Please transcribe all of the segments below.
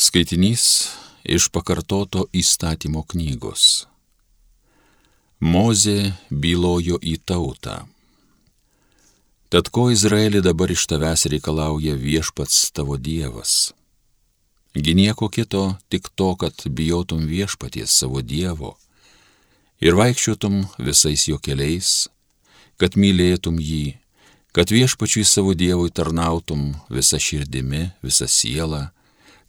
Skaitinys iš pakartoto įstatymo knygos. Mozė bylojo į tautą. Tad ko Izraeli dabar iš tavęs reikalauja viešpats tavo Dievas? Gi nieko kito, tik to, kad bijotum viešpaties savo Dievo ir vaikščiotum visais jo keliais, kad mylėtum jį, kad viešpačiui savo Dievui tarnautum visą širdimi, visą sielą,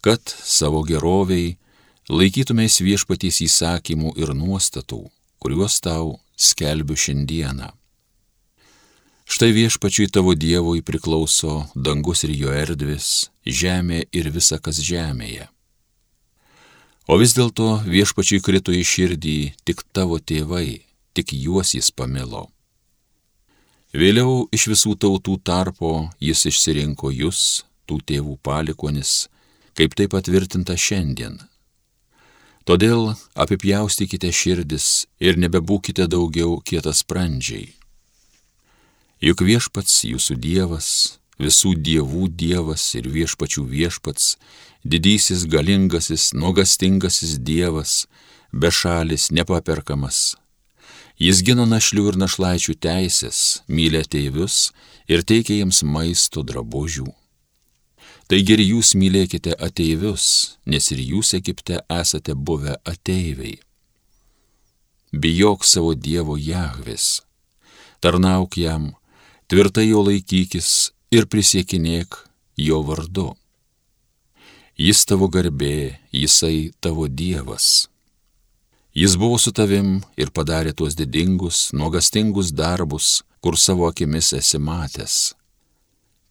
kad savo geroviai laikytumės viešpaties įsakymų ir nuostatų, kuriuos tau skelbiu šiandieną. Štai viešpačiui tavo Dievui priklauso dangus ir jo erdvis, žemė ir visa kas žemėje. O vis dėlto viešpačiui krito į širdį tik tavo tėvai, tik juos jis pamilo. Vėliau iš visų tautų tarpo jis išsirinko jūs, tų tėvų palikonis, kaip tai patvirtinta šiandien. Todėl apipjaustykite širdis ir nebebūkite daugiau kietas prandžiai. Juk viešpats jūsų Dievas, visų dievų Dievas ir viešpačių viešpats, didysis galingasis, nuogastingasis Dievas, bešalis, nepaperkamas. Jis gina našlių ir našlaičių teisės, mylė tėvius ir teikia jiems maisto drabužių Taigi ir jūs mylėkite ateivius, nes ir jūs Egipte esate buvę ateiviai. Bijok savo Dievo Jahvis, tarnauk jam, tvirtai jo laikykis ir prisiekinėk jo vardu. Jis tavo garbė, jisai tavo Dievas. Jis buvo su tavim ir padarė tuos didingus, nuogastingus darbus, kur savo akimis esi matęs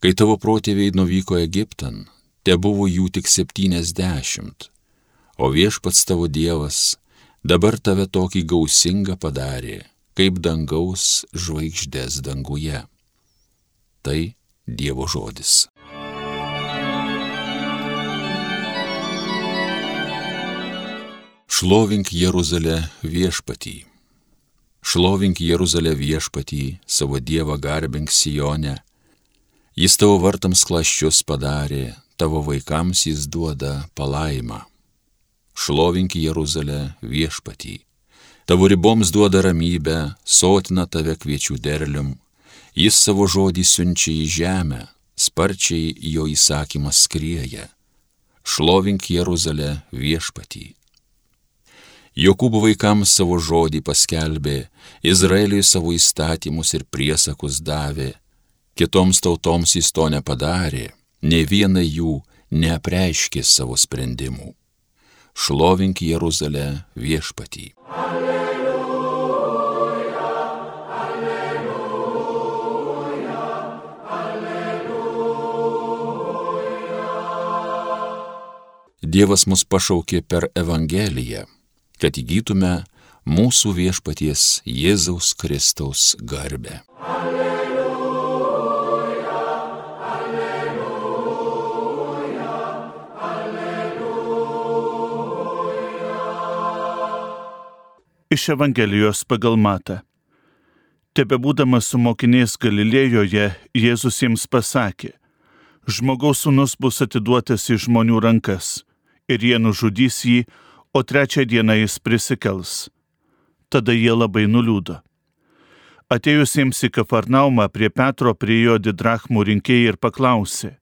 Kai tavo protėviai nuvyko Egiptan, te buvo jų tik septyniasdešimt, o viešpats tavo Dievas dabar tave tokį gausingą padarė, kaip dangaus žvaigždės danguje. Tai Dievo žodis. Šlovink Jeruzalę viešpatį. Šlovink Jeruzalę viešpatį, savo Dievą garbink Sijonę Jis tavo vartams klaščius padarė, tavo vaikams jis duoda palaimą. Šlovink Jeruzalę viešpatį. Tavo riboms duoda ramybę, sotina tave kviečių derlium. Jis savo žodį siunčia į žemę, sparčiai jo įsakymas skrieja. Šlovink Jeruzalę viešpatį. Jokūbo vaikams savo žodį paskelbė, Izraeliui savo įstatymus ir priesakus davė, Kitoms tautoms jis to nepadarė, ne viena jų neapreiškė savo sprendimų. Šlovink Jeruzalę viešpatį. Alleluja, alleluja, alleluja. Dievas mus pašaukė per Evangeliją, kad įgytume mūsų viešpaties Jėzaus Kristaus garbę. Alleluja. Iš Evangelijos pagal Mata. Tebebūdamas su mokiniais Galilėjoje, Jėzus jiems pasakė, žmogaus sūnus bus atiduotas į žmonių rankas ir jie nužudys jį, o trečią dieną jis prisikels. Tada jie labai nuliūdo. Atėjusiems į Kafarnaumą prie Petro priejo didrachmų rinkėjai ir paklausė,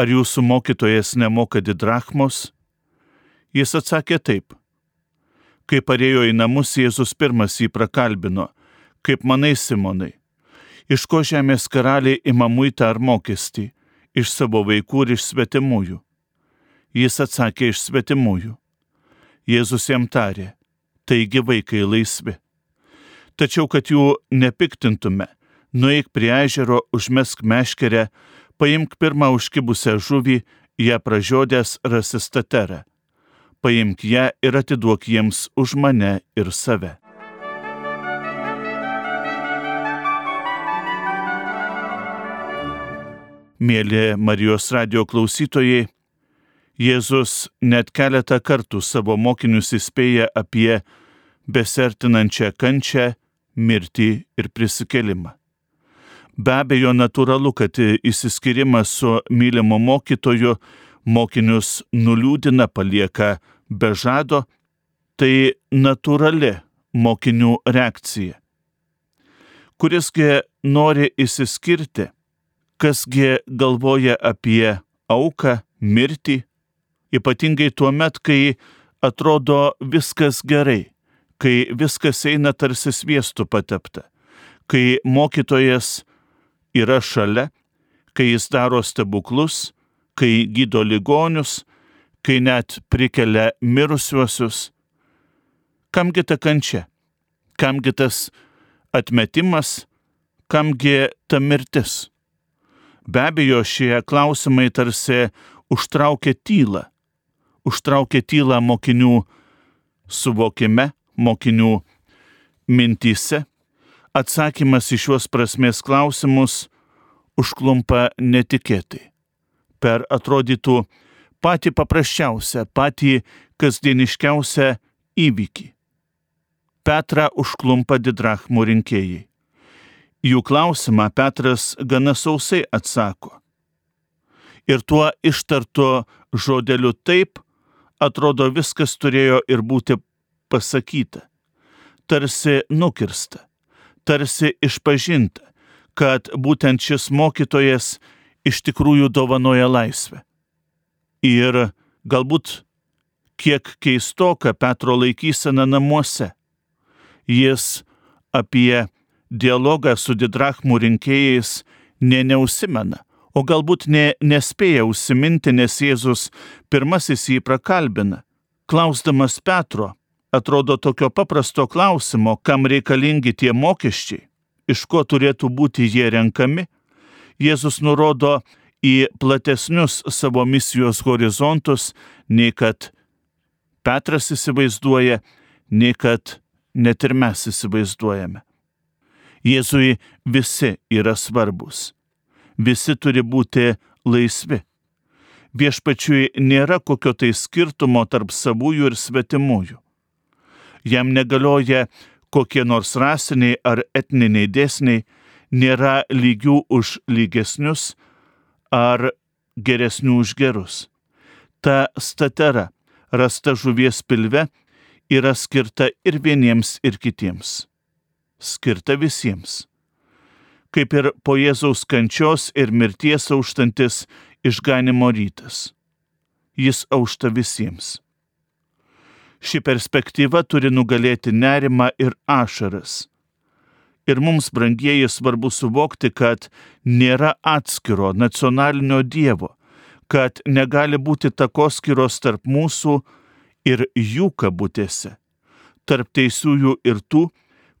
ar jūsų mokytojas nemoka didrachmos? Jis atsakė taip Kai parėjo į namus, Jėzus pirmas jį prakalbino. Kaip manai, Simonai, iš ko žemės karaliai ima muitą ar mokestį? Iš savo vaikų ir iš svetimųjų. Jis atsakė iš svetimųjų. Jėzus jam tarė, taigi vaikai laisvi. Tačiau, kad jų nepiktintume, nueik prie ežero, užmesk meškerę, paimk pirmą užkibusią žuvį, ją pražiodęs rasi staterą paimk ją ir atiduok jiems už mane ir save. Mėly Marijos radio klausytojai, Jėzus net keletą kartų savo mokinius įspėja apie besertinančią kančią, mirtį ir prisikelimą. Be abejo, natūralu, kad įsiskirimas su mylimu mokytoju mokinius nuliūdina, palieka be žado, tai natūrali mokinių reakcija. Kurisgi nori įsiskirti, kasgi galvoja apie auką, mirtį, ypatingai tuo met, kai atrodo viskas gerai, kai viskas eina tarsi sviestų patepta, kai mokytojas yra šalia, kai jis daro stebuklus, kai gydo ligonius, kai net prikelia mirusiuosius. Kamgi ta kančia? Kamgi tas atmetimas? Kamgi ta mirtis? Be abejo, šie klausimai tarsi užtraukia tylą. Užtraukia tylą mokinių suvokime, mokinių mintyse. Atsakymas į šiuos prasmės klausimus užklumpa netikėtai. Per atrodytų patį paprasčiausią, patį kasdieniškiausią įvykį. Petrą užklumpa didrachmų rinkėjai. Jų klausimą Petras gana sausai atsako. Ir tuo ištartu žodeliu taip, atrodo viskas turėjo ir būti pasakyta, tarsi nukirsta, tarsi išpažinta, kad būtent šis mokytojas iš tikrųjų dovanoja laisvę. Ir galbūt kiek keistoka Petro laikysena namuose. Jis apie dialogą su didrachmų rinkėjais ne neusimena, o galbūt ne, nespėja užsiminti, nes Jėzus pirmasis jį prakalbina. Klausdamas Petro, atrodo tokio paprasto klausimo, kam reikalingi tie mokesčiai, iš ko turėtų būti jie renkami, Jėzus nurodo į platesnius savo misijos horizontus, nei kad Petras įsivaizduoja, nei kad net ir mes įsivaizduojame. Jėzui visi yra svarbus. Visi turi būti laisvi. Viešpačiui nėra kokio tai skirtumo tarp savųjų ir svetimųjų. Jam negalioja kokie nors rasiniai ar etniniai dėsniai, nėra lygių už lygesnius ar geresnių už gerus. Ta statera, rasta žuvies pilve, yra skirta ir vieniems, ir kitiems. Skirta visiems. Kaip ir po Jėzaus kančios ir mirties auštantis išganimo rytas. Jis aušta visiems. Ši perspektyva turi nugalėti nerimą ir ašaras Ir mums, brangieji, svarbu suvokti, kad nėra atskiro nacionalinio Dievo, kad negali būti takoskiros tarp mūsų ir jų kabutėse, tarp teisiųjų ir tų,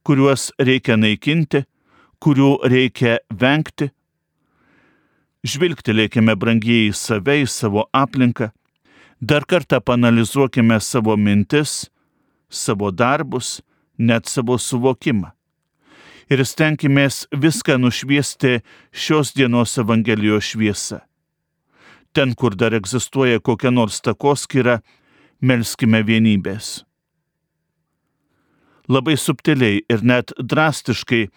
kuriuos reikia naikinti, kurių reikia vengti. Žvilgtelėkime, brangieji, save į savo aplinką, dar kartą panalizuokime savo mintis, savo darbus, net savo suvokimą ir stenkimės viską nušviesti šios dienos Evangelijos šviesa. Ten, kur dar egzistuoja kokia nors takoskira, melskime vienybės. Labai subtiliai ir net drastiškai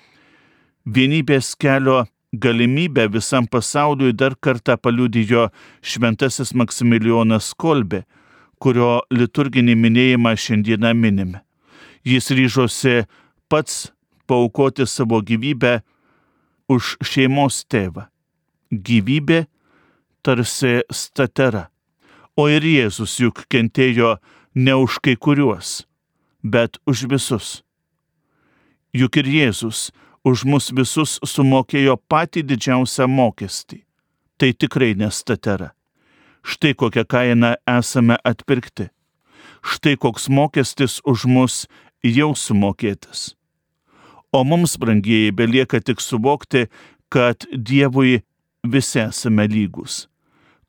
vienybės kelio galimybę visam pasauliui dar kartą paliudijo šventasis Maksimilijonas Kolbė, kurio liturginį minėjimą šiandieną minime. Jis ryžosi pats paukoti savo gyvybę už šeimos tėvą. Gyvybė tarsi statera. O ir Jėzus juk kentėjo ne už kai kuriuos, bet už visus. Juk ir Jėzus už mus visus sumokėjo patį didžiausią mokestį. Tai tikrai nestatera. Štai kokią kainą esame atpirkti. Štai koks mokestis už mus jau sumokėtas. O mums, brangieji, belieka tik suvokti, kad Dievui visi esame lygus,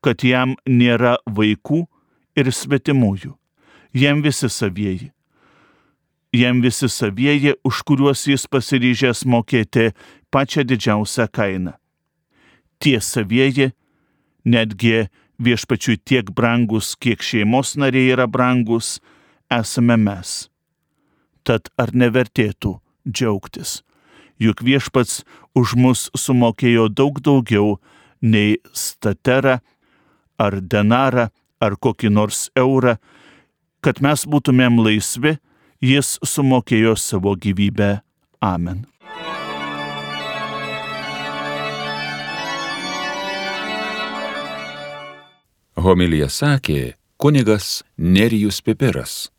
kad jam nėra vaikų ir svetimųjų, jam visi savieji. Jam visi savieji, už kuriuos jis pasiryžęs mokėti pačią didžiausią kainą. Tie savieji, netgi viešpačiui tiek brangus, kiek šeimos nariai yra brangus, esame mes. Tad ar nevertėtų džiaugtis. Juk viešpats už mus sumokėjo daug daugiau nei statera ar denarą, ar kokį nors eurą, kad mes būtumėm laisvi, jis sumokėjo savo gyvybę. Amen. Homilija sakė kunigas Nerijus Pipiras.